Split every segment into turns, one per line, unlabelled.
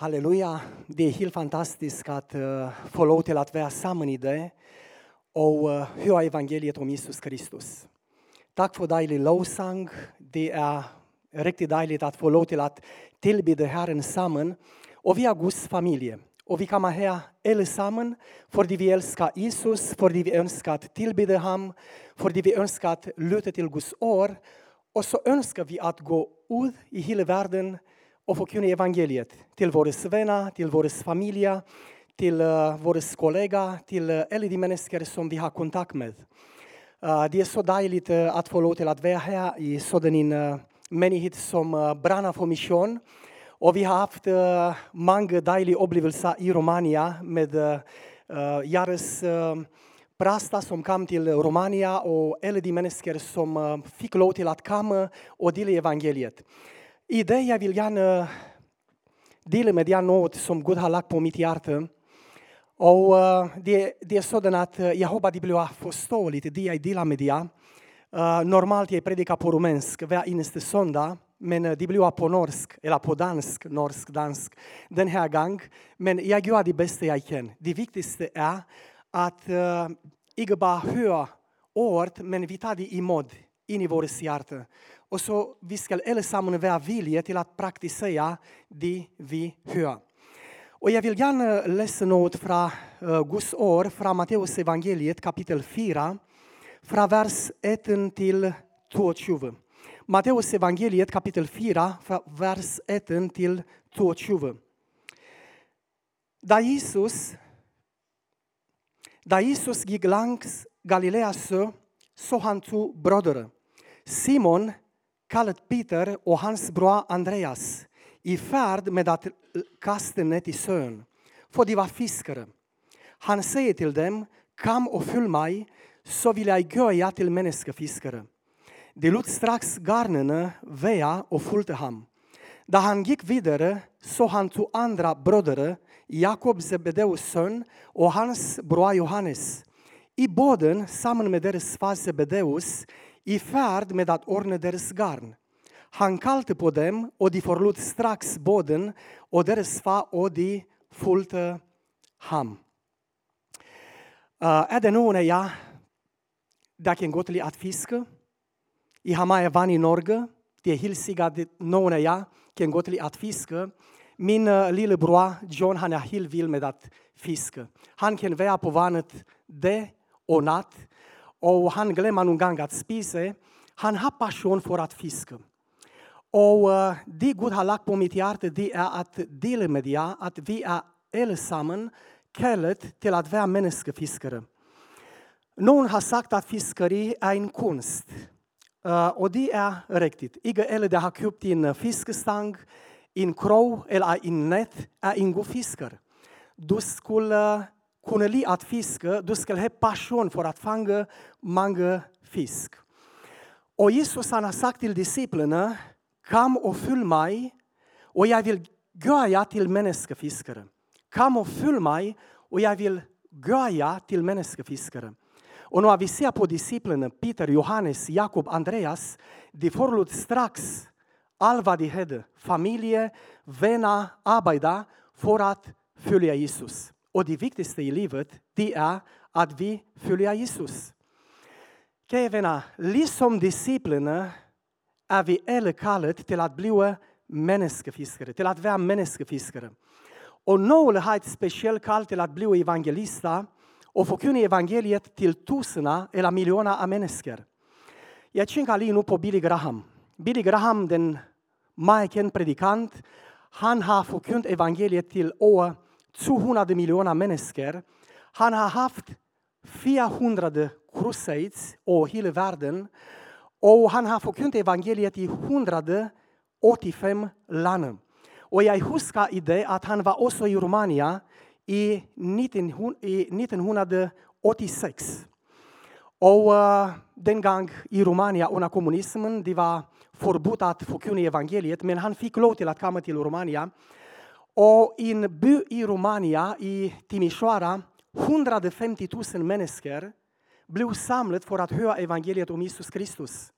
Halleluja, det är helt fantastiskt att eh, få lov till att vara samman i det och eh, höra evangeliet om Jesus Kristus. Tack för dejlig lovsång. Det är riktigt dejligt att få lov till att tillbeda Herren samman. Och vi är Guds familj. Och vi kommer här allesammans för att vi älskar Jesus, för att vi önskar att tillbeda honom, för att vi önskar att lyssna till Guds ord. Och så önskar vi att gå ut i hela världen och förkunna evangeliet till våra vänner, till våra familjer, till uh, våra kollegor, till uh, alla de människor som vi har kontakt med. Uh, det är så dejligt att få lov till att vara här i sådan en människa menighet som brinner brannar för mission. Och vi har haft många dejliga upplevelser i Romania med Jares prasta som kom till Romania och alla de människor som fick lov till att komma och dela evangeliet. Idag jag vill gärna dela med er något som Gud har lagt på mitt hjärta. Och eh, det, det är sådant att eh, jag hoppas det blir förståeligt det jag delar med er. Eh, normalt jag predikar på rumänsk varje söndag, men det blir på norsk, eller på dansk, norsk, dansk, den här gången. Men jag gör det bästa jag kan. Det viktigaste är att uh, inte bara höra ord, men vi tar det emot in i vårt hjärta. Och så vi ska allesammans vara villiga till att praktisera det vi hör. Och jag vill gärna läsa något från uh, Guds ord, från Matteus evangeliet kapitel 4, från vers 1 till 22. Matteus evangeliet kapitel 4, från vers 1 till 22. Da Jesus, da Jesus gick längs Galileas sjö så han två bröder. Simon, kallad Peter och hans bror Andreas i färd med att kasta nät i sjön, för de var fiskare. Han säger till dem, kom och följ mig, så vill jag göra till människofiskare. De lät strax garnen väja och följde honom. Da han gick vidare så han två andra bröder, Jakob Zebedeus son och hans bror Johannes, i båden samman med deras far Zebedeus i färd med att ordna deras garn. Han kallade på dem och de förlot strax båden och deras far och de följde ham. Eh, uh, är det någon av er där kan gå till att fiska? I Hamaya van i Norge, det är helt att någon av er kan gå till att fiska. Min eh, uh, lillebror John han är helt vild med att fiska. Han kan vara på vattnet dag och natt och han glömmer någon gång att spisa. Han har passion för att fiska. Och uh, det Gud har lagt på mitt hjärta det är att dela med er att vi är allesammans kallat till att vara människofiskare. Någon har sagt att fiskeri är en konst. Uh, och det är riktigt. Inte alla har köpt en fiskestang, en krog eller en nät är ingen fiskare. Du skulle kunna lida att fiska, du ska ha passion för att fånga många fisk. Och Jesus han har sagt till disciplerna, kom och följ mig och jag vill göra er till människofiskare. Kom och följ mig och jag vill göra er till människofiskare. Och när vi ser på disciplerna, Peter, Johannes, Jakob, Andreas, de förlot strax allt vad de hade, familj, vänner, arbete, för att följa Jesus. Och det viktigaste i livet, det är att vi följer Jesus. Kära vänner, liksom disciplinerna är vi alla kallade till att bli människofiskare, till att vara människofiskare. Och några har ett speciellt kall till att bli evangelister och förkunna evangeliet till tusen eller miljoner av människor. Jag tänker nu på Billy Graham. Billy Graham, den mycket predikant, han har förkunnat evangeliet till över 200 miljoner människor. Han har haft 400 crusades över hela världen. Och han har förkunnat evangeliet i 185 länder. Och jag huskar i det att han var också i Romania i 1986. Och uh, den gång i Romania under kommunismen, det var förbjudet att förkunna evangeliet, men han fick lov till att komma till Romania. Och i en by i Romania, i Timișoara, 150 000 människor blev samlade för att höra evangeliet om Jesus Kristus.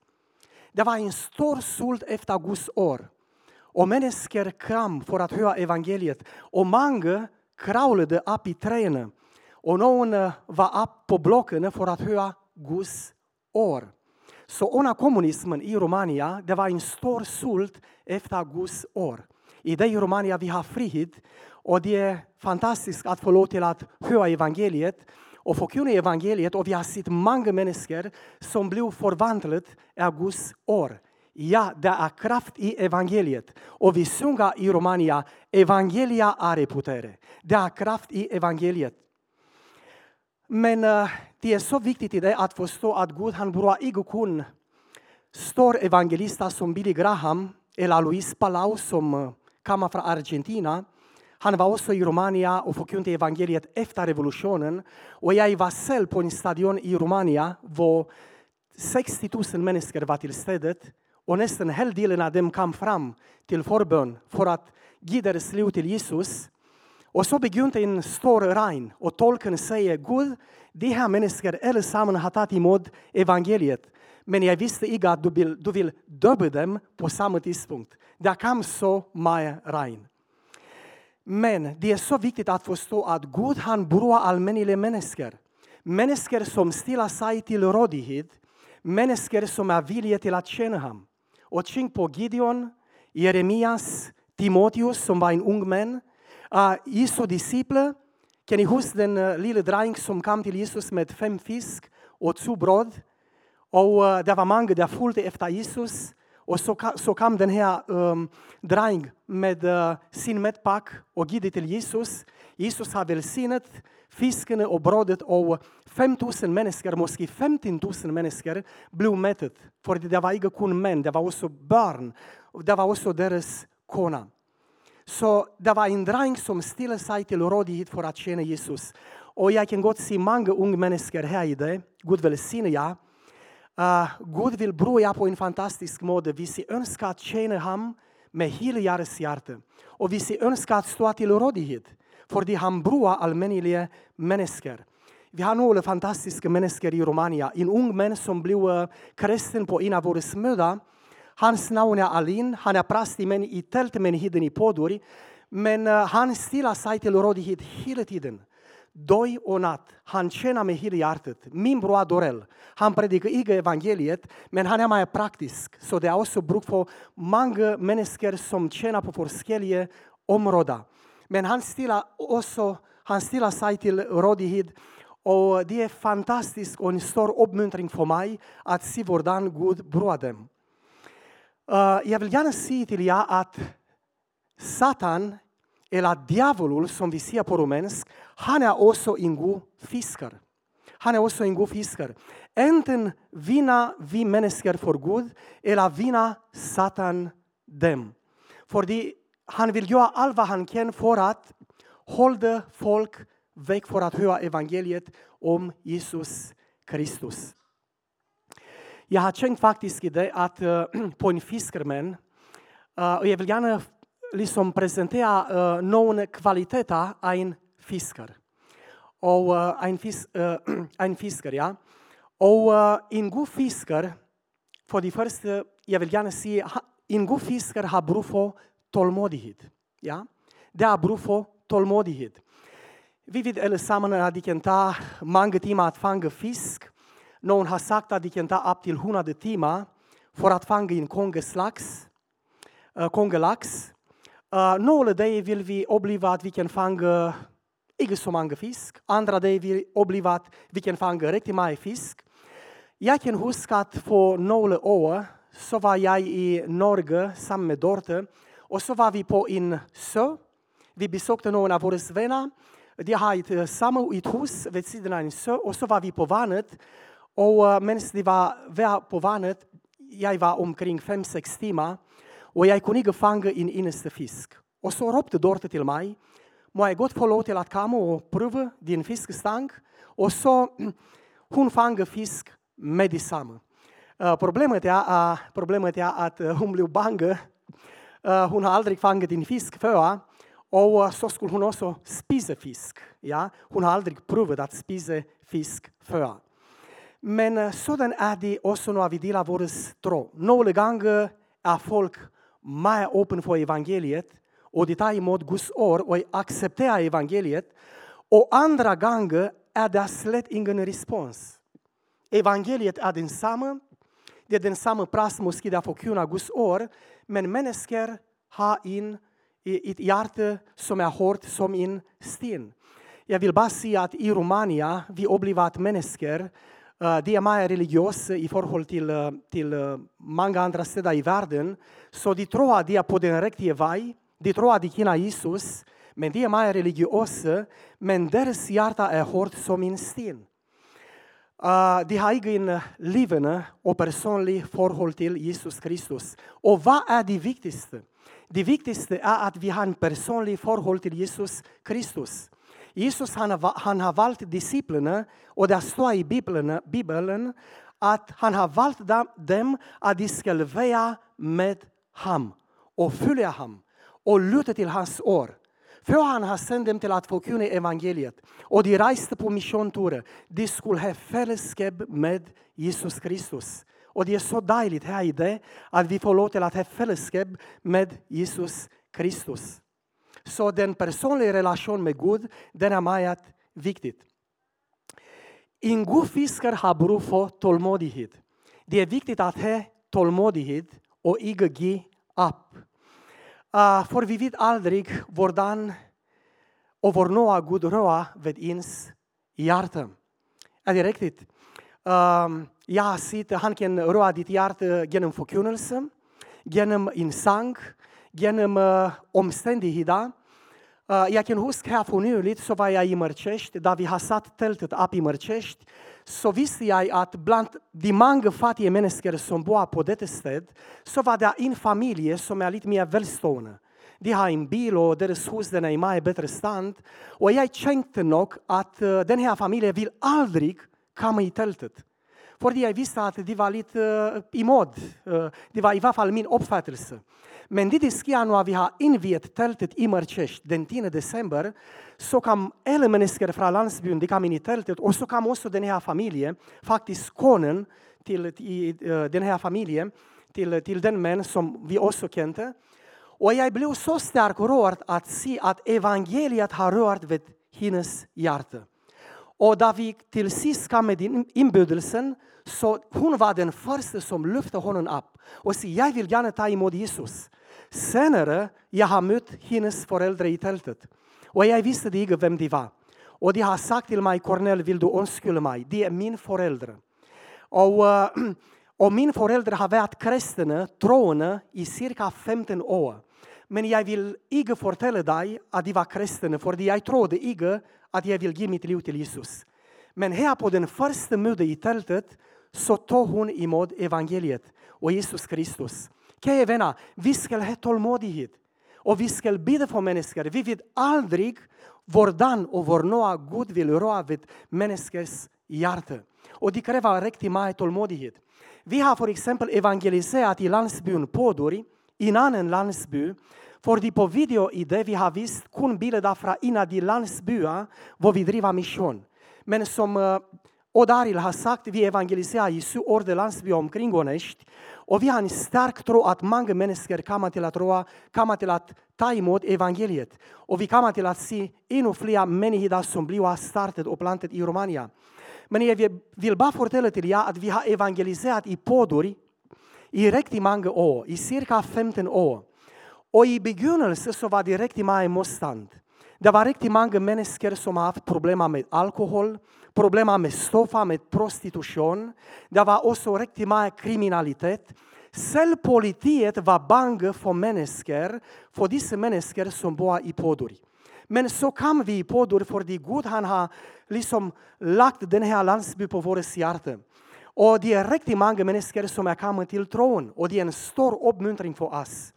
Det var en stor sult efter Guds år. Och människor kom för att höra evangeliet. Och många kravlade upp i träden. Och någon eh, var upp på blocken för att höra Guds år. Så under kommunismen i Romania, det var en stor sult efter Guds år. I dig, i Romania vi har frihet och det är fantastiskt att få lov till att höra evangeliet och förkunna evangeliet och vi har sett många människor som blev förvandlade av Guds år. Ja, det är kraft i evangeliet. Och vi sjunger i Romania, evangelia are putere. Det är kraft i evangeliet. Men eh, det är så viktigt i det att förstå att Gud han bra inte kun stor evangelista som Billy Graham eller Louise Palau som eh, uh, från Argentina. Han var också i Romania och förkunnade evangeliet efter revolutionen. Och jag var själv på en stadion i Romania där 60 000 människor var till stället. Och nästan hela delen av dem kom fram till förbön för att ge deras liv till Jesus. Och så begynte en stor regn och tolken säger Gud, de här människorna allesammans har tagit emot evangeliet. Men jag visste inte att du vill, du vill döpa dem på samma tidpunkt. Det kam så Maja rein. Men det är så viktigt att förstå att Gud han bror allmänliga människor. Människor som ställer sig till rådighet. Människor som är villiga till att tjäna honom. Och tänk på Gideon, Jeremias, Timoteus som var en ung man. Uh, Jesu discipler, kan ni huska den eh, uh, lilla dreng som kom till Jesus med fem fisk och två bröd? Och uh, det var många som följde efter Jesus. Och så, så kom den här um, dreng med uh, sin mätpack och gick till Jesus. Jesus har välsignat fisken och brödet och 5 000 människor, måske 15 000 människor blev mättet. För det var inte kun män, det var också barn. Det var också deras kona. Så det var en dräng som ställde sig till rådighet för att tjäna Jesus. Och jag kan gott se många unga människor här i det. Gud välsigne er. Uh, Gud vill broja på en fantastisk måde. Vi ser önska att tjäna honom med hela hjärtats hjärta. Och vi ser önska att stå till rådighet. För det han broar allmänliga människor. Vi har några fantastiska människor i Romania. En ung man som blev eh, kristen på en av våra möten. Hans namn är Alin. Han är präst i tältmenigheten i Podor. Men Eh, men han stilla sig till rådighet hela tiden dag och natt. Han tjänar med hela hjärtat. Min bror Dorell, han predikar inte evangeliet, men han är mer praktisk. Så det är också bruk för många människor som tjänar på olika områden. Men han stilla också han stilla sig till rådighet och det är fantastiskt och en stor uppmuntran för mig att se hurdan Gud bror dem. Uh, jag vill gärna säga till er att Satan eller djävulen som vi ser på romersk, han är också en god fiskare. Han är också en god fiskare. Enten vinner vi människor för Gud eller vinner Satan dem. För det, han vill göra allt vad han kan för att hålla folk väck för att höra evangeliet om Jesus Kristus. Jag har tänkt faktiskt i det att uh, på en fiskerman, uh, och jag vill gärna liksom presentera uh, någon kvalitet av en fiskare. Och uh, en, fis, uh, en fiskare, ja. Och uh, en god fiskare, för det första, jag vill gärna säga, en god fiskare har bruk för tålmodighet. Ja? Det är bruk för tålmodighet. Vi vet allesammans att det kan ta många timmar att fånga fisk. Någon har sagt att det kan ta upp till 100 timmar för att fånga en kongelax. Uh, kongelax. Eh, uh, några dagar vill vi uppleva att vi kan fånga inte så många fisk. Andra dagar vill vi uppleva att vi kan fånga riktigt mycket fisk. Jag kan huska att för några år så var jag i Norge samman med Dorte. Och så var vi på en sjö. Vi besökte någon av våra vänner. De har ett eh, samma ett hus vid sidan av en sjö. Och så var vi på vattnet. Och uh, eh, medan de var på vattnet, jag var omkring fem sex timmar. Och jag kunde inte fånga en endaste fisk. Och så ropte Dorte till mig, må jag gott få lov till att komma och pröva din fiskstang? Och så hon fångade fisk med detsamma. Uh, problemet, är, uh, problemet är att uh, hon blev bange. Uh, hon har aldrig fångat en fisk förr. Och så skulle hon också spisa fisk. Ja? Hon har aldrig provat att spisa fisk förr. Men sådan är det också när vi delar vår tro. Några gånger är folk meget öppen for evangeliet, och de tar emot Guds ord og accepterer evangeliet, og andra gange er der slet ingen respons. Evangeliet är densamma, det är den prasmus plads måske der Guds ord, men människor har ett hjärta som är hårt som en sten. Jag vill bara säga att i Romania, vi har blivit människor Eh, de er mer religiøse i forhold til, uh, eh, til eh, mange andre steder i verden, så de tror, at de er på den rigtige vej, de tror, at de kender Jesus, men de er mer religiøse, men deres hjerte er hårt som en sten. Uh, de har ikke en och og personlig forhold til Jesus Kristus. Og vad er det viktigaste? Det vigtigste er, at vi har en personlig forhold til Jesus Kristus. Jesus han har, han har valt disciplene, och det står i Bibeln, Bibeln att han har valt dem, att de ska leva med ham och följa ham och lytte till hans ord. För han har sänt dem till att förkunna evangeliet, och de reste på missionture, de skulle ha fällskap med Jesus Kristus. Och det är så dejligt här i det att vi får lov til at have med Jesus Kristus. Så den personliga relationen med Gud, den är mycket viktig. En god fiskare har bruk för tålmodighet. Det är viktigt att ha tålmodighet och inte ge upp. Uh, för vi vet aldrig, hur vår hvornår Gud rör vid ens hjärta. Är det riktigt? Uh, um, jag har set, han kan röra ditt hjärta genom förkunnelse, genom en sang, gennem uh, omstændigheder. Uh, jeg kan huske her for nyligt, så var jeg i Mărcești, da vi har sat teltet op i Mărcești, så vidste jeg at blandt de mange fattige mennesker som bor på dette sted, så var der en familie som er lidt mere velstående. De har en bil, og deres hus den er i meget bedre stand. Og jeg tænkte nok at uh, den her familie vil aldrig komme i teltet. Fordi jeg vidste at de var lidt uh, imod. Uh, det var i hvert fall min opfattelse. Men det sker når vi har indviet teltet i Mărcești den 10. E december, så kom alle mennesker fra landsbyen de kom ind i teltet, og så kom også den e her familie, faktisk konen til i, uh, den e her familie, til, til den mand, som vi også kände. Og jeg blev så stærkt rørt at se at evangeliet har rørt ved hennes hjerte. Och där vi till sist kom med inbjudelsen så hon var den första som lyfte honom upp och sa jag vill gärna ta emot Jesus. Senare jag har mött hennes föräldrar i tältet, och jag visste inte vem de var. Och de har sagt till mig, Cornel, vill du önska mig? De är min föräldrar. Och, eh, och min föräldrar har varit kristna, troende, i cirka 15 år. Men jag vill inte berätta dig, att de var kristna, för jag trodde inte att jag vill ge mitt liv till Jesus. Men här på den första mötet i tältet så tog hon emot evangeliet och Jesus Kristus. Kära vänner, vi ska ha tålmodighet och vi ska bida för människor. Vi vet aldrig, hvordan och hvornår Gud vill röra vid människors hjärta. Och det kräver riktigt mycket tålmodighet. Vi har för exempel evangeliserat i landsbyn Podori, i en annan landsby, fordi på video i det vi har visst, kun billeder fra en de landsbyer, vi driver mission. Men som uh, Odaril har sagt, vi evangeliserar i syv år de landsbyer omkring Onești, och vi har en stark tro att många människor kommer till att tro, kommer till att ta emot evangeliet. Och vi kommer till att se ännu fler människor som blir startet och plantet i Romania. Men jag vill bara fortälla till er att vi har evangeliserat i Podori i riktigt många år, i cirka 15 år. Och i begynnelsen så var det riktigt många motstånd. Det var riktigt många människor som har haft problem med alkohol, problem med stoffa, med prostitution. Det var också riktigt mycket kriminalitet. Selv politiet var bange för människor, för dessa människor som bor i Podori. Men så kom vi i för att Gud han har liksom lagt den här landsbyn på vårt hjärta. Och det är riktigt många människor som har kommit till tron och det är en stor uppmuntran för oss.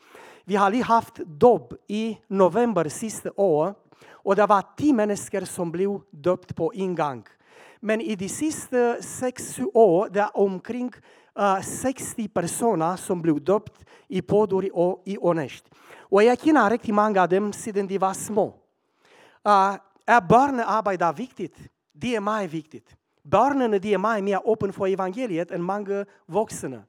Vi har haft dop i november sista år, och det var tio människor som blev döpta på en. Men i de sidste 6-7 år, är omkring eh, 60 personer, som blev döpt i Podori och i Onest. Och jag känner riktigt många av dem, sedan de var små. Eh, är barnarbete viktigt? Det är mycket viktigt. Barnen de er meget mere åbne evangeliet än många vuxna.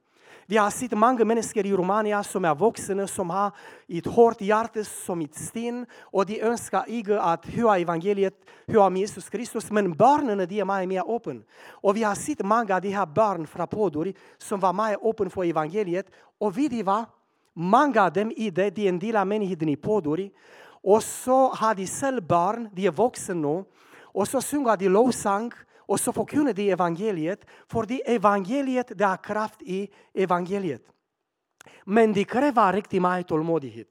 Vi har sett många människor i Romania som är vuxna, som har ett hårt hjärta som ett sten och de önskar inte att höra evangeliet, höra om Jesus Kristus, men barnen de är mer och mer öppna. Och vi har sett många av de här barn från Podor som var mer öppna för evangeliet och vet ni vad? många av dem i det, de är en del av männigheten i Podor. Och så har de själva barn, de är vuxna nu, och så sjunger de lovsång och så förkunnar de evangeliet, för det evangeliet, det har kraft i evangeliet. Men det kräver riktigt mycket tålmodighet.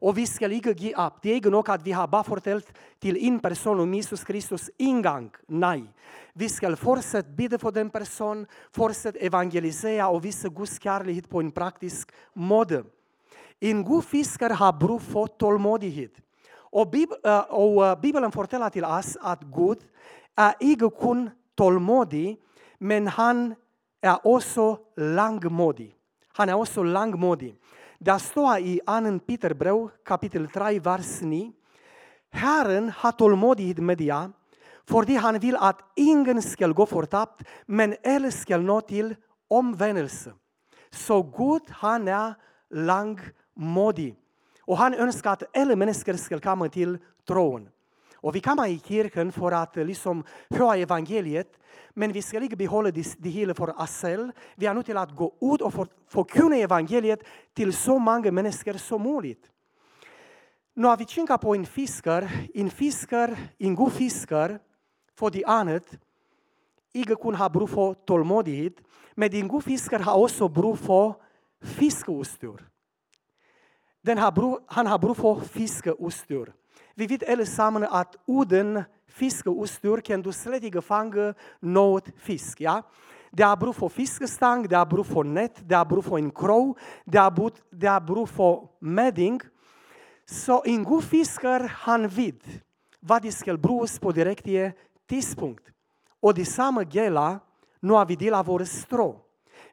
Och vi ska inte ge upp. Det är inte nog att vi har bara fortällt till en person om Jesus Kristus ingång. Nej. Vi ska fortsätta bidra för den personen, fortsätta evangelisera och visa Guds kärlek på en praktisk måde. En god fiskare har bruk för tålmodighet. Och, Bib eh, och eh, Bibeln förtäller till oss att Gud är inte kun tålmodig, men han är också långmodig. Han är också långmodig. Det står i Annen Peterbrev kapitel 3, vers 9. Herren har tålmodighet med dig, för han vill att ingen ska gå förtapt, men alla ska nå till omvändelse. Så Gud, han är långmodig. Och han önskar att alla människor ska komma till tron. Och vi kommer i kyrkan för att eh, liksom höra evangeliet, men vi ska inte behålla det hela för oss själva. Vi är nu till att gå ut och förkunna evangeliet till så många människor som möjligt. Nu har vi tänkt på en fiskare, en fiskare, en god fiskare, för det annat, inte kun har bruk för tålmodighet, men en god fiskare har också bruk för fiskeutstyr. han har bruk för fiskeutstyr. Vi vet allesammans att utan fiskeutstyr kan du slet inte fånga något fisk. Ja? Det är brug för fiskestang, det är brug för nät, det är brug för en krog, det är brug, det är brug för mädding. Så en god fiskare, han vet vad det ska brukas på direkt tidpunkt. Och detsamma gäller när vi delar våra strå.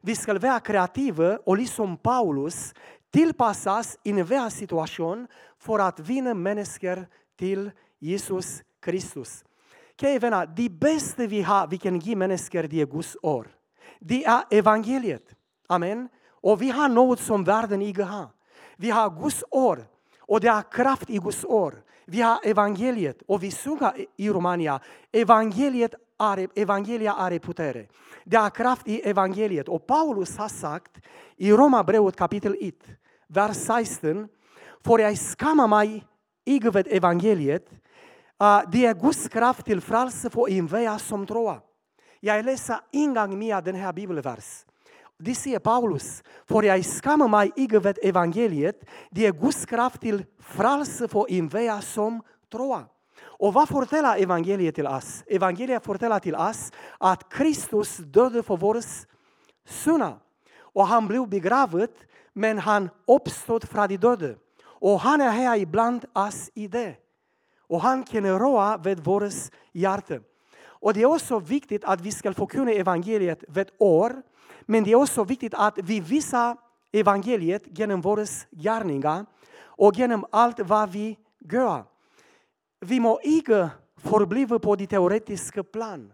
Vi ska vara kreativa och liksom Paulus tillpassas i varje situation för att vinna människor till Jesus Kristus. Kära vänner, det bästa vi har, vi kan ge människor, det är Guds år. Det är evangeliet. Amen. Och vi har något som världen inte har. Vi har Guds år. Och det är kraft i Guds år. Vi har evangeliet och vi sjunger i Romania, evangeliet är, evangelia are putere. Det är kraft i evangeliet. Och Paulus har sagt i Romarbrevet kapitel 1, vers 16, för jag skammar mig icke evangeliet, det är e Guds kraft till frälse för envar som tror. Jag läser en gång mer den här bibelvers. Det säger e Paulus, för jag skammar mig icke vid evangeliet, det är e Guds kraft till frälse för envar som tror. Och vad förtäller evangeliet till oss? Evangeliet förtäller till oss att Kristus dödade för våra synder. Och han blev begravd, men han uppstod från de döda. Och han är här ibland oss i det. Och han kan röra vid vårt hjärta. Och det är också viktigt att vi ska förkunna evangeliet vid år. Men det är också viktigt att vi visar evangeliet genom våra gärningar och genom allt vad vi gör. Vi må inte förbliva på det teoretiska plan.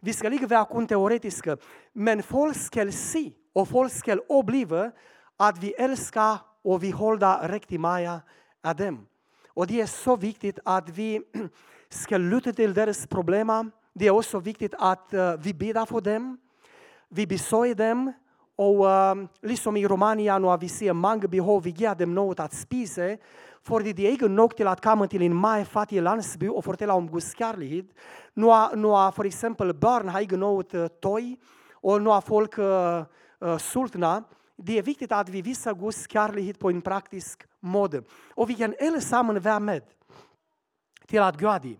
Vi ska inte vara kun teoretiska, men folk ska se och folk ska uppleva att vi älskar och vi håller riktigt mycket av dem. Och det är så viktigt att vi ska lyssna till deras problem. Det är också viktigt att vi ber för dem. Vi besöker dem. Och liksom i Romania nu vi ser många behov, vi ger dem något att spisa. För det är inte nog till att komma till en mycket fattig landsby och fortälla om Guds kärlek. Nu, nu för exempel barn har inte något toy och nu är folk uh, uh, sultna det är viktigt att vi visar Guds kärlek på en praktisk måde. Och vi kan allesammans vara med till att göra det.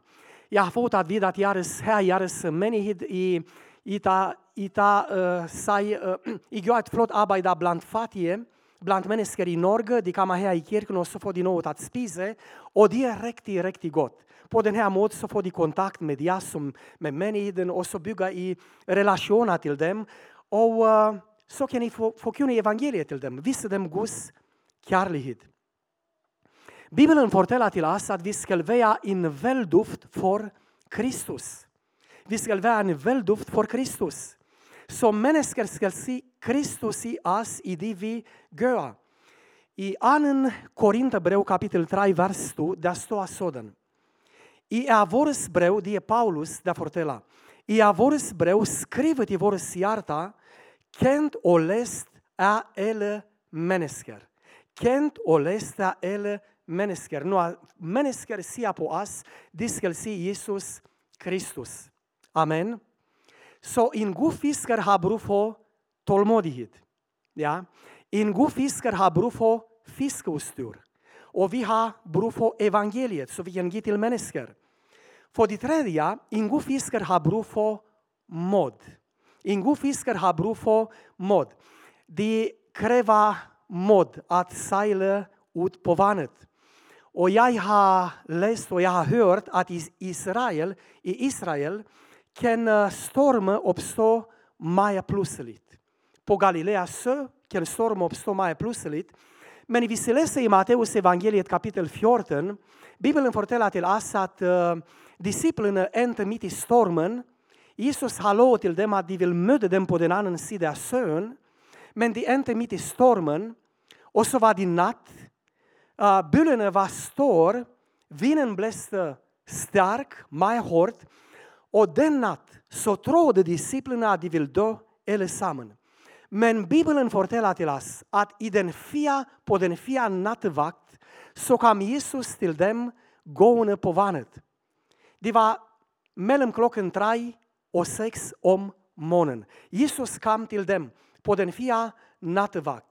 Jag har fått att veta att deras herres människor i ita, ita uh, sig, uh, gör ett flott arbete bland fattiga, bland människor i Norge. De kommer här i kyrkan och så får de något att spisa. Och det är riktigt, riktigt gott. På den här måten så får de kontakt med jag som med människan och så bygga i relationer till dem. Och uh, så kan ni förkunna evangeliet till dem, visa dem Guds kärlek. Bibeln förtäller till oss att vi ska vara en väldoft för Kristus. Vi ska vara en väldoft för Kristus. Så mennesker skal si Kristus i oss i det vi gør. I 2. Korinterbrev kapitel 3, vers 2, der står sådan. I er vores brev, det er Paulus, der fortæller. I er vores brev, skrevet i vores hjerter, kendt och läst av alla människor. Kendt och läst av alla människor. När människor ser på oss, de ska se Jesus Kristus. Amen. Så en god fiskare har bruk för tålmodighet. Ja? En god fiskare har bruk för fiskeutstyr. Och vi har bruk för evangeliet, så vi kan ge till människor För det tredje, en god fiskare har bruk för mod. En god fiskare har brug for mod. Det kräver mod att segla ut på vattnet. Och jag har läst och jag har hört att i Israel, i Israel kan eh, storme uppstå mer plötsligt. På Galilea sjö kan storme uppstå mer plötsligt. Men vi ska läsa i Matteus Evangeliet, kapitel 14, Bibeln fortæller till oss att uh, disciplene inte mitt i eh, stormen. Jesus har lovet til dem, at de vil møde dem på den anden side af søen. Men de endte midt i stormen, og så var det nat. Uh, bølgerne var store, vinden blæste stærk, meget hårdt, og den nat så troede disciplene at de ville dø alle sammen. Men Bibelen fortæller til os, at i den fia, på den fia nattevagt, så kom Jesus til dem gående på vandet. Det var mellem klokken 3 och sex om morgonen. Jesus kom till dem på den fia nattvakt.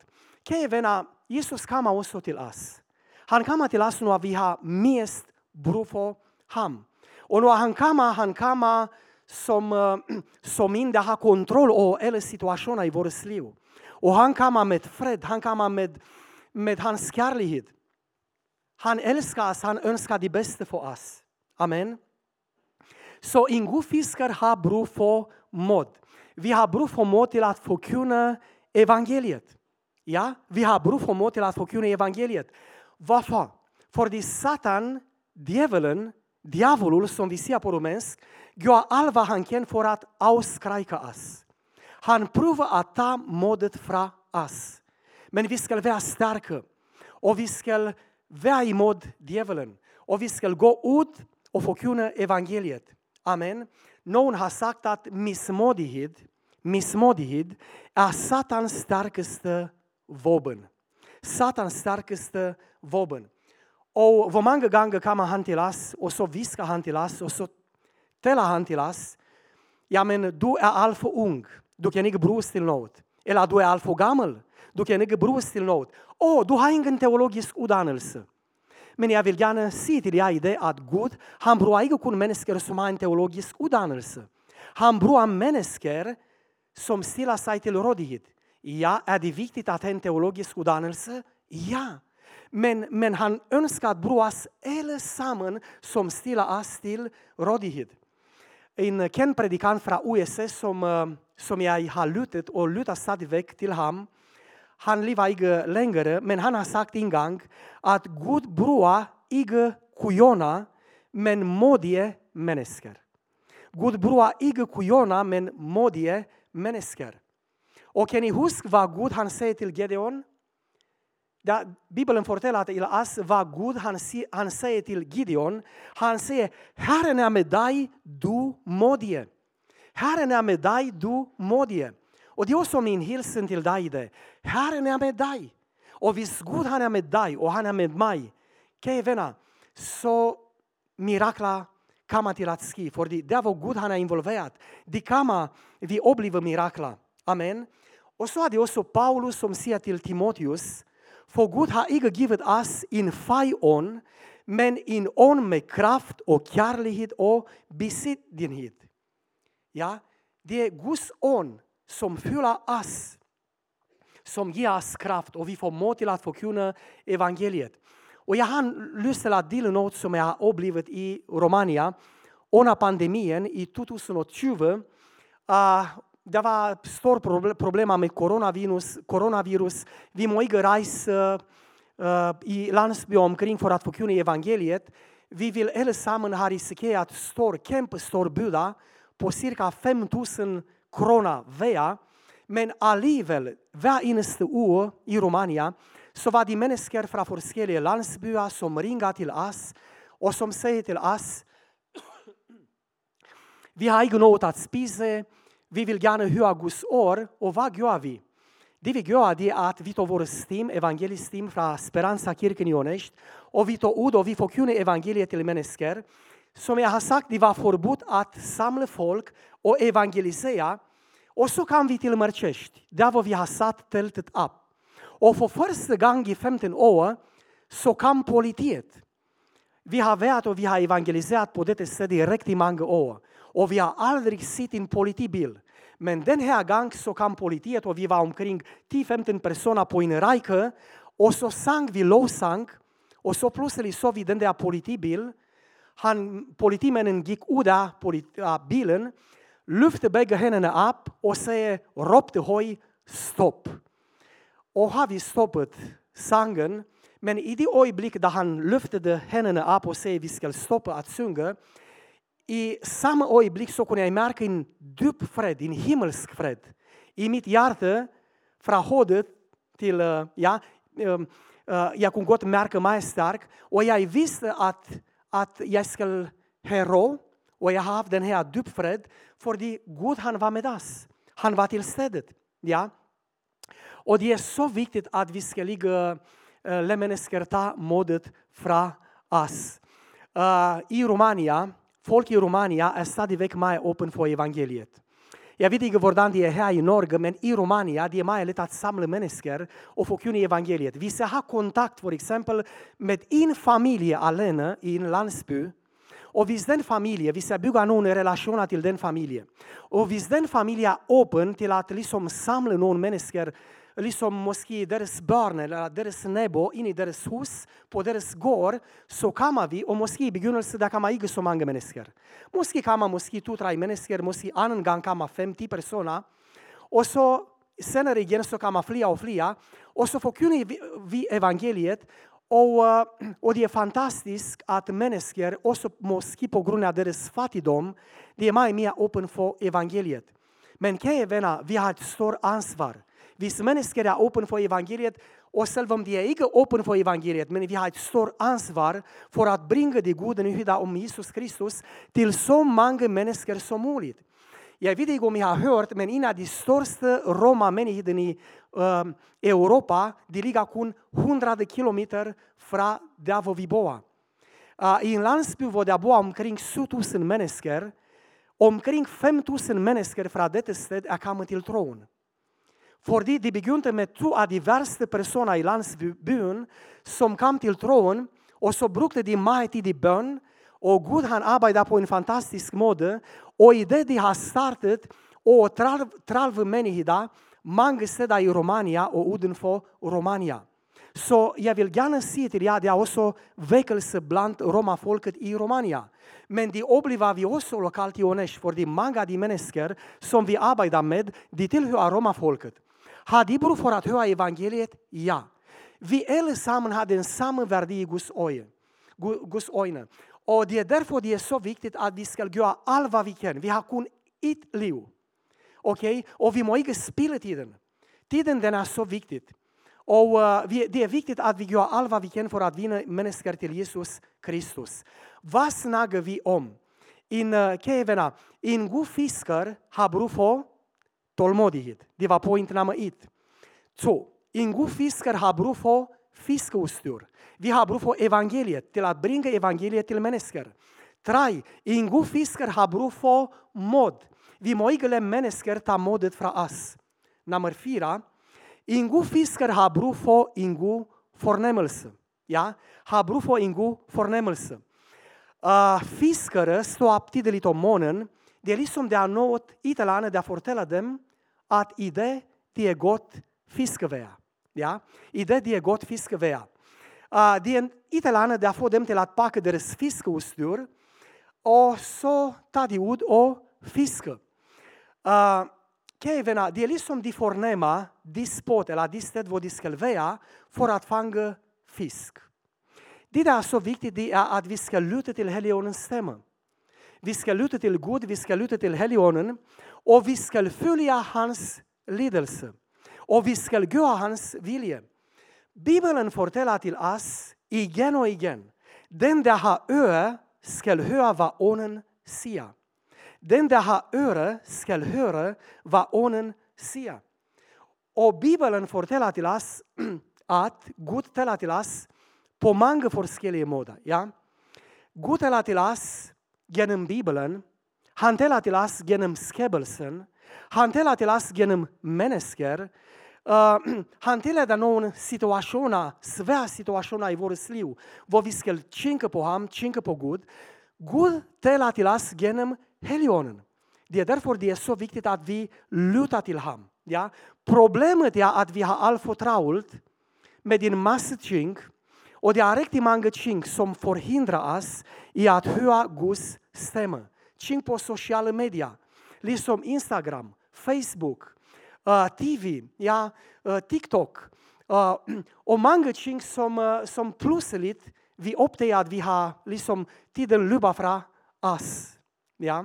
Kära Jesus kommer också till oss. Han kommer till oss när vi har mest brug för honom. Och när han kommer, han kommer som, eh, som inte har kontroll över hela situationer i vårt liv. Och han kommer med fred, han kommer med, med hans kärlek. Han älskar oss, han önskar det bästa för oss. Amen. Så ingofiskar har brug for mod. Vi har brug for mod till att förkunna evangeliet. Ja, vi har brug for mod till att förkunna evangeliet. Varför? För det Satan, djävulen, djävulen, som vi ser på romansk, gör allt vad han kan för att avskräcka oss. Han provar att ta modet från oss. Men vi ska vara starka. Och vi ska vara emot djävulen. Och vi ska gå ut och förkunna evangeliet. Amen. Nogen har sagt, at mismodighed, mismodighed er satans stærkeste våben. Satans stærkeste våben. Og hvor mange gange kommer han til os, og så visker han til os, og så tæller han til os, jamen du er alt for ung, du kan ikke bruges til noget. Eller du er alt for gammel, du kan ikke bruges til noget. Åh, oh, du har ingen teologisk uddannelse. Men jeg vil gärna sige til jer det, at Gud, han bruger ikke kun mennesker som har en teologisk utdannelse. Han bruger mennesker som stiller sig til rådighet. Ja, er det viktigt at ha en teologisk utdannelse? Ja. Men, men han ønsker at bruge os alle sammen som stiller oss til rådighet. En känd predikant fra USA, som, eh, som jeg har lyttet og lytter stadigvæk til ham, han lever ikke längre, men han har sagt en gång att Gud bruger ikke kujoner, men modie mennesker. Gud brua ikke kujona, men modie mennesker. Och kan ni huska vad Gud han säger till Gideon? Da berättar för til os, vad Gud han, han säger till Gideon. Han säger, Herren är med dig, du modige. Herren är med dig, du modige. Och det är också min hilsen till dig det. Herren är med dig. Och visst, Gud han är med dig, och han är med mig, kære venner, så mirakler kommer til at ske. Det är hvor Gud han är involverad. det kommer, vi upplever mirakler. Amen. Och så är det också Paulus, som säger till Timoteus. För Gud har inte givit oss en fej men en on med kraft och kärlighet och besittning. Ja, det är Guds on som fyller oss, som ger oss kraft, och vi får mod till att förkunna evangeliet. Och jag har lyssnat til at något som jag har upplevt i Romania under pandemin, i 2020. Uh, ah, var stor problem med coronavirus, coronavirus. Vi måste resa uh, eh, i landsby omkring för att förkunna evangeliet. Vi vill alla ha have risikeret stor, kæmpe stor buda på cirka 5.000 corona vea, men alligevel, hver eneste uge i Romania, så var de mennesker fra forskjellige landsbyer som ringer til oss, og som sier til oss Vi har ikke noe å spise, vi vil gjerne høre Guds ord, og hva gjør vi? Det vi gjør, det er at vi tar vår stim, evangeliestim fra Speranza kirken i Ånest, og vi tar ut og vi forkynner evangeliet til mennesker. Som jeg har sagt, det var forbudt å samle folk og evangelisere. Og så kom vi til Mørkjest, der hvor vi har satt teltet opp. Og for første gang i 15 år så kom politiet. Vi har vært og vi har evangelisert på dette stedet i riktig mange år. Og vi har aldrig sett en politibil. Men den här gången så kom politiet och vi var omkring 10-15 personer på en räcke och så sang vi lovsang och så plötsligt såg vi den där politibil. Han, politimännen gick ut av bilen, lyfte bägge händerna upp och säger, ropte hoj, stopp. Och har vi stoppat sangen, men i det ögonblick där han lyfte händerna upp och säger vi ska stoppa att sjunga, i samma ögonblick så kunde jag märka en djup fred, en himmelsk fred. I mitt hjärta, från huvudet till, eh, ja, eh, eh, jag kunde gott märka mig stark. Och jag visste att, att jag skulle hero och jag har den här djup för Gud han var med oss. Han var till stället. Ja? Och det är så viktigt att vi ska ligga, eh, lämna ta modet från oss. Uh, I Romania, folk i Romania är stadigvæk mer öppen för evangeliet. Jag vet inte hvordan det är här i Norge, men i Romania det är mai lätt att samla människor och förkunna evangeliet. Vi ska ha kontakt för exempel med en familj alene i en landsby och hvis den familjen, vi ska bygga någon relation till den familjen. Och hvis den familjen är öppen till att liksom samla någon människor liksom moské, deras barn eller deras nebo in i deras hus, på deras gård, så kan vi, och moské i begynnelsen där kan man inte så många människor. Moské kan man måske två, tre människor, moské annan gång kan man fem, tio personer. Och så senare igen så kan man fler och fler. Och så förkunnar vi evangeliet och, och det är fantastiskt att människor, också moské på grund av deras fattigdom, de är mycket mer öppna för evangeliet. Men kära vänner, vi har ett stort ansvar. Hvis människor är öppna för evangeliet och själv om de är inte öppna för evangeliet, men vi har ett stort ansvar för att bringa de goda nyheterna om Jesus Kristus till så många människor som möjligt. Jag vet inte om ni har hört, men en av de största romamänigheterna i uh, Europa, de ligger kun 100 kilometer från där vi bor. Uh, I en landsbygd där det bor omkring 7000 människor, omkring 5000 människor från detta ställe är kommit till tron. Fordi de begynte med två av de värsta personerna i landsbyn som kom till tron och så brukade de mig tid i bön och Gud han arbetade på en fantastisk måte och i det de har startat och tolv människor många städer i Romania och utanför Romania. Så jag vill gärna säga e till er, det är också väckelse bland romafolket i Romania. Men det upplever vi också lokalt i Onesh, för de många de människor som vi arbetar med, de tillhör romafolket. Har de brug för att höra evangeliet? Ja. Vi allesammans har den samma värde i Guds ögon. Guds ögon. Och det är därför det är så viktigt att vi ska göra allt vad vi kan. Vi har kun ett liv. Okej? Okay? Och vi må inte spilla tiden. Tiden den är så viktig. Och uh, det är viktigt att vi gör allt vad vi kan för att vinna människor till Jesus Kristus. Vad snackar vi om? In eh, uh, Kevena, en god fiskare har brug för tålmodighet. Det var point nummer ett. Två, en god fiskare har brug för fiskeutstyr. Vi har brug för evangeliet, till att bringa evangeliet till människor. Tre, en god fiskare har brug för mod. Vi må inte lämna människor ta modet från oss. Nummer fyra, en god fiskare har brug för en god förnämmelse. Ja, har brug för en god förnämmelse. Uh, fiskare står upp tidigt om morgonen. Det är liksom det är något italienare där fortäller dem att i det det är gott fiskevär. Ja? I det det är gott fiskevär. Uh, det är en italienare där får dem till att packa deras fiskeutstyr och så tar de ut och fiskar. Uh, Kära det är liksom de förnäma, de spot eller de städer där de ska vara för att fånga fisk. Det är så viktigt det är att vi ska lyssna till Heligondens stämma. Vi ska luta till Gud, vi ska luta till Helligånden och vi ska följa hans lidelse. Och vi ska göra hans vilja. Bibeln fortäller till oss igen och igen. Den där har öra ska höra vad ånen säger. Den där har öra ska höra vad ånen säger. Och Bibeln fortäller till oss att Gud talar till oss på många olika sätt. Ja? Gud talar till oss genom Bibeln. Han talar till oss genom skapelsen. Han talar till oss genom människor. Uh, han tillåter någon situationer, svåra situationer i vårt liv, var vi ska tänka på honom, tänka på Gud. Gud talar till oss genom Helligånden. Det är därför det är så viktigt att vi lutar till honom. Ja? Problemet är att vi har allt för travlt med en massa ting och det är riktigt många ting som förhindrar oss i att höra Guds stämma. Ting på sociala medier, liksom Instagram, Facebook, eh, uh, TV, ja, uh, TikTok. Uh, och många ting som, uh, som plötsligt vi upptäcker att vi har liksom tiden löper från oss. Ja?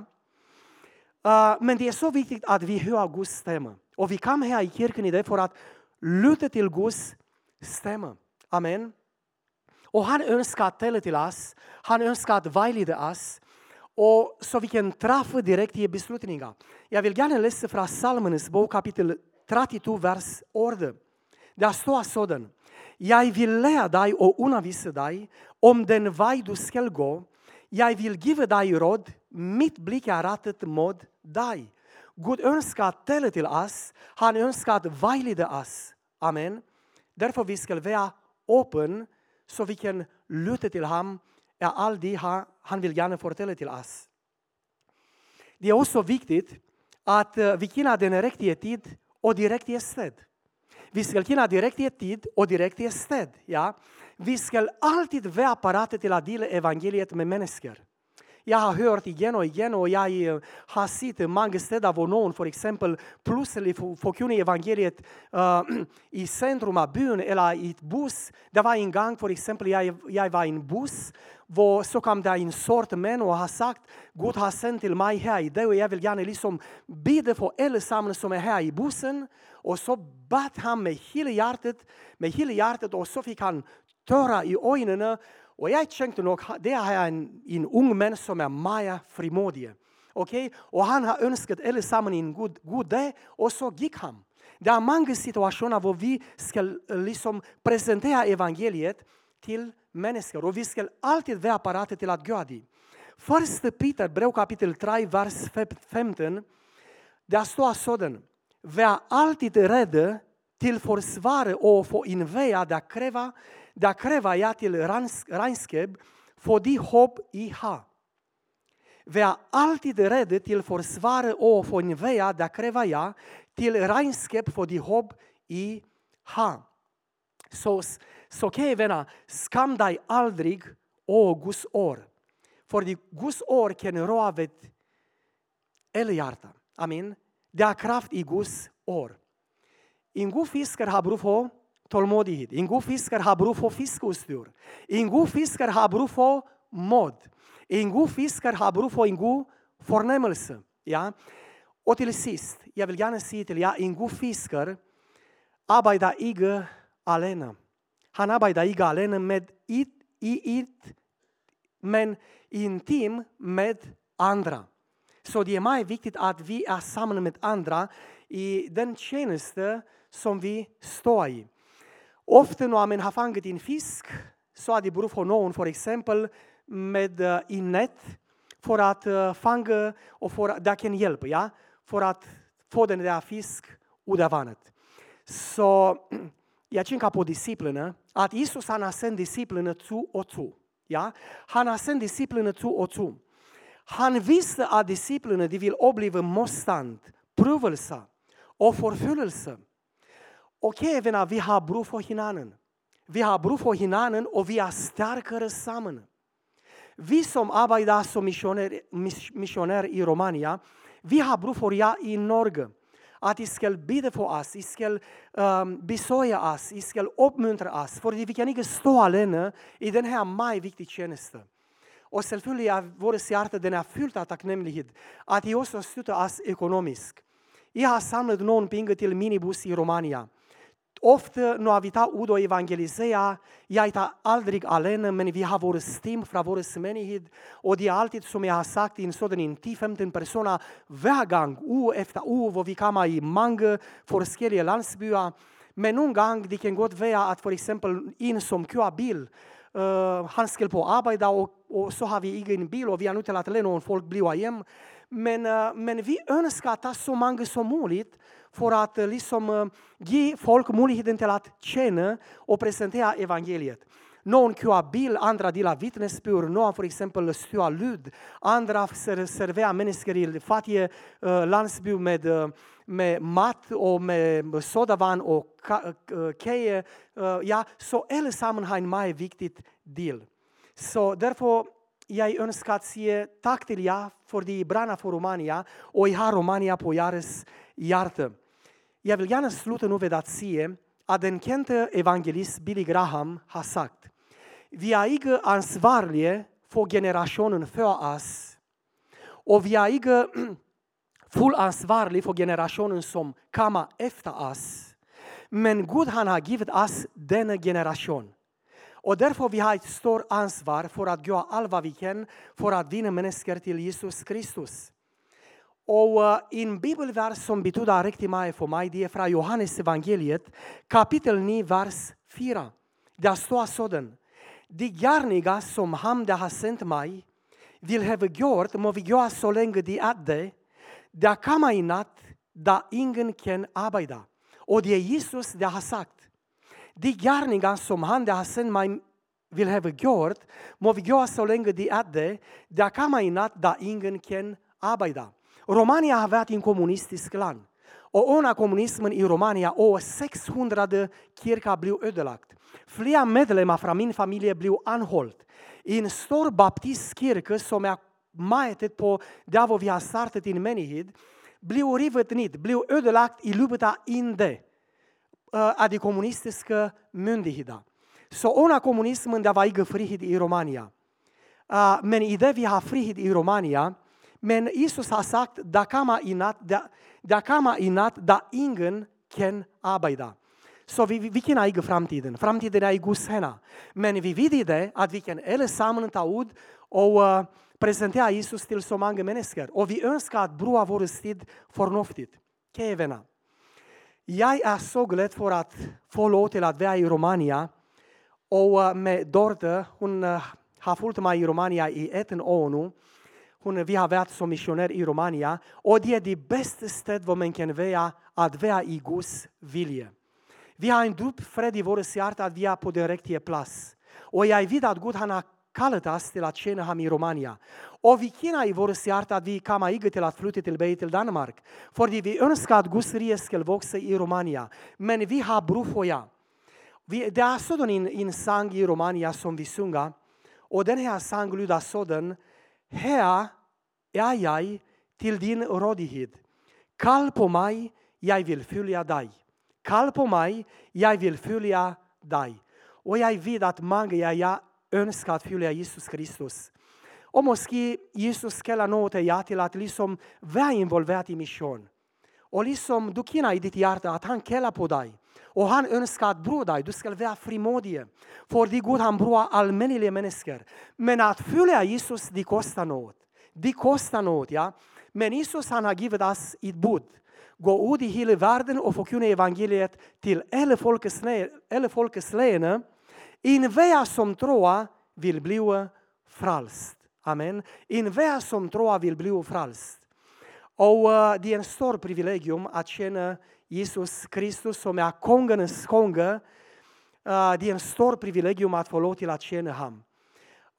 Uh, men det är så viktigt att vi hör Guds stämma. Och vi kommer här i kyrkan idag för att lyssna till Guds stämma. Amen. Och han önskar att tala till oss, han önskar att vägleda oss och så vi kan träffa direkt i beslutningar. Jag vill gärna läsa från Salmernas bok kapitel 32, vers 8. Där står sådan. Jag vill lära dig och undervisa dig om den väg du ska gå. Jag vill ge dig råd, mitt blick är rattat mot dig. Gud önskar att tala till oss, han önskar att vägleda oss. Amen. Därför vi ska vara öppna så vi kan lyssna till honom är allt det han vill gärna fortälla till oss. Det är också viktigt att eh, vi känner den riktiga tid och det riktiga sted. Vi ska känna den riktiga tid och det riktiga sted. Ja? Vi ska alltid vara parata till att dela evangeliet med människor. Jag har hört igen och igen och jag har sett många städer var någon för exempel plötsligt förkunnar evangeliet uh, i centrum av byn eller i ett buss. Det var en gång för exempel, jag, jag var i en buss var, så kom det en sort män och har sagt Gud har sänt till mig här idag och jag vill gärna liksom bida för allesammans som är här i bussen. Och så bad han med hela hjärtat, med hela hjärtat och så fick han tårar i ögonen och jag tänkte nog, det är en, en ung man som är Maja frimodig. Okay? Och han har önskat allesammans en god, god dag och så gick han. Det är många situationer där vi ska eh, liksom presentera evangeliet till människor och vi ska alltid vara parata till att göra det. Första Peter brev kapitel 3, vers 15, där står sådan. Var alltid rädda till försvar och för invånare där där kräver jag till renskap för de hopp i ha. Vi är alltid redo till försvar och för en väg där kräver jag till Reinskeb för de hopp i ha. Så, så okej vänner, skam dig aldrig, å Guds år. För de Guds år kan röra vid hjärta. Amen. Det är kraft i Guds år. En god fiskare har bruk tålmodighet. En god fiskare har bruk för fiskeutstyr. En god fiskare har bruk för mod. En god fiskare har bruk för en god förnämelse. Ja? Och till sist, jag vill gärna säga till er, en god fiskare arbetar inte alena. Han arbetar inte alena med it, i it, men intim med andra. Så det är mycket viktigt att vi är samman med andra i den tjänst som vi står i. Ofta när man har fångat en fisk så är det beror på någon, för exempel med en eh, nät för att eh, fånga och för att det kan hjälpa, ja? för att få den där fisk ur vattnet. Så jag tänker på disciplinerna, att Jesus han har sänt disciplinerna två och två. Ja? Han har sänt disciplinerna två och två. Han visste att disciplinerna vill uppleva okej okay, vänner, vi har bruk för hinanden. Vi har bruk för hinanden och vi är starkare samman. Vi som arbetar som missionärer missionär i Romania, vi har bruk för er i Norge. Att de ska bida för oss, de ska um, besöka oss, de ska uppmuntra oss. För vi kan inte stå alene i den här mig viktiga tjänsten. Och självklart är vår hjärta den er fylt av tacknämlighet. Att de också stöttar oss ekonomiskt. Jag har samlat någon pengar till minibus i Romania oft når vi tar ut jaita aldrig alene, men vi har vores stim fra vores menighed, og det er altid, som jeg har sagt, en sådan en 10-15 personer hver gang, uge efter u, hvor vi kommer i mange forskellige landsbyer. Men nogle gange, det kan godt være, at for eksempel en som kører bil, Eh, han skulle på och, och, så har vi ingen bil, och vi har inte til at folk blive hem. Men, eh, men vi önskar att så många som möjligt för att eh, liksom, ge folk möjligheten till att känna och presentera evangeliet. Nogen kører bil, andre deler vittnesbyrd, nogen for eksempel styrer lyd, andre serverer mennesker i fattige uh, landsby med, uh, med mat og med sodavand og kage. Uh, ja, så alle sammen har en meget vigtig del. Så derfor jeg ønsker at sige tak til jer, fordi I brænder for Romania, og I har Romania på jeres hjerte. Jeg vil gerne slutte nu ved at sige, at den kendte evangelist Billy Graham har vi är ikke ansvariga för generationen før oss. Och vi är ikke fuld ansvariga för generationen som kommer efter oss. Men Gud han har givit oss denna generation. Och därför vi har ett stort ansvar för att göra allt vad vi kan, för att vinna människor till Jesus Kristus. Och uh, en bibelvers som betyder riktigt mycket för mig, det är från Johannes evangeliet, kapitel 9, vers 4. Där står sådan, de gerninger som ham, der har sendt mig, vil have gjort, må vi gøre så længe de er det, der kommer i nat, da ingen kan arbejde. Og det er Jesus, der har sagt, de gerninger som han, der har sendt mig, vil have gjort, må vi gøre så længe de er det, der kommer i nat, da ingen kan arbejde. Romania har været en kommunistisk land. Og under kommunismen i Romania, over 600 kirker blev ødelagt. Flere medlemmer fra min familie blev anholdt. I en stor baptistkirke, som er meget tæt på der, hvor vi har startet en menighed, blev rivet ned, blev ødelagt i løbet af en dag af de kommunistiske myndigheder. Så under kommunismen, der var ikke frihed i Romania. Men i det, vi har frihed i Romania, men Jesus har sagt, där kan man i natt, nat, der, kan man i natt, da ingen kan arbeta. Så vi, vi kan äga framtiden. Framtiden är i Guds händer. Men vi vet det, att vi kan allesammans ta ut och uh, presentera Jesus till så många människor. Och vi önskar att bruge vår tid förnuftigt. Kære Jag är så glad för att få lov till att vara i Romania. Och uh, med Dorte, hon uh, har följt mig i Romania i ett år nu hon, vi har varit som missionär i Romania, och det är det bästa stället hvor man kan vara, att vara i Guds vilja. Vi har en djup fred i vårt hjärta, att vi är på den rigtige plads. Och jag vet att Gud han har kallat oss till att tjäna Honom i Romania. Och vi känner i vårt hjärta att vi kommer ikke til at flytte tilbage till Danmark. för vi önskar att Guds rike ska växa i Romania. Men vi har bruk for Det Vi, der sådan en, en sång i Romania, som vi sjunger, och den här sången lyder sådan, här är jag till din rådighet. Kall på mig, jag vill följa dig. Kall på mig, jag vill följa dig. Och jag vet att många jag önskar att följa Jesus Kristus. Och måske Jesus kalder något af till att at ligesom være i mission. Och liksom du känner i ditt hjärta att han kallar på dig. Og han ønska at bror deg, Du skal være frimodig. Fordi Gud han bruker alminnelige mennesker. Men at følge Jesus, det koster noe. De koster noe, ja. Men Jesus han har givet oss et bud. Gå ut i hele verden og forkynne evangeliet til alle folkeslagene. Enhver. En som tror vil bli frelst. Amen. Enhver som tror vil bli frelst. Og uh, det er en stor privilegium at kende Jesus Kristus, som er kongenes konge. Uh, det er en stor privilegium at få lov til at kende ham.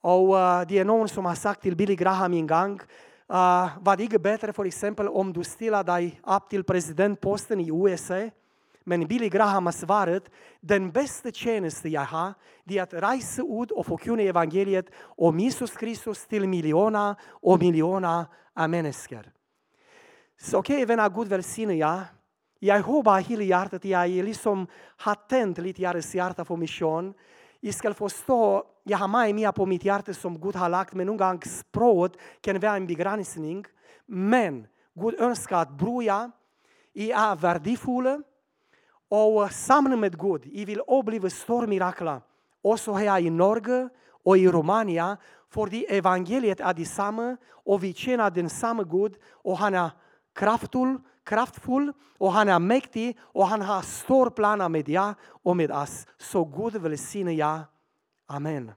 Og uh, det er nogen, som har sagt til Billy Graham en gang, uh, var det ikke bedre for eksempel, om du stiller dig op til præsidentposten i USA, men Billy Graham har svaret, den bedste tjeneste jeg har, det er at rejse ud og forkynde evangeliet om Jesus Kristus til millioner og millioner af mennesker. Okay, venner, Gud velsigne Jag hoppas hela hjärtat, jag är liksom har tänt lite jeres hjärta för mission. Jag ska förstå, jag har mig på mitt hjärta som Gud har lagt men någon gång språket kan vara en begränsning. Men Gud önskar att broja är värdefulla och samman med Gud, jag vill uppleva stora mirakler. Också här i Norge och i Romania, för evangeliet är detsamma och vi känner den samma Gud och han är kraftfull, kraftfull och han är mäktig och han har stora planer med dig och med oss. Så Gud välsigne er. Amen.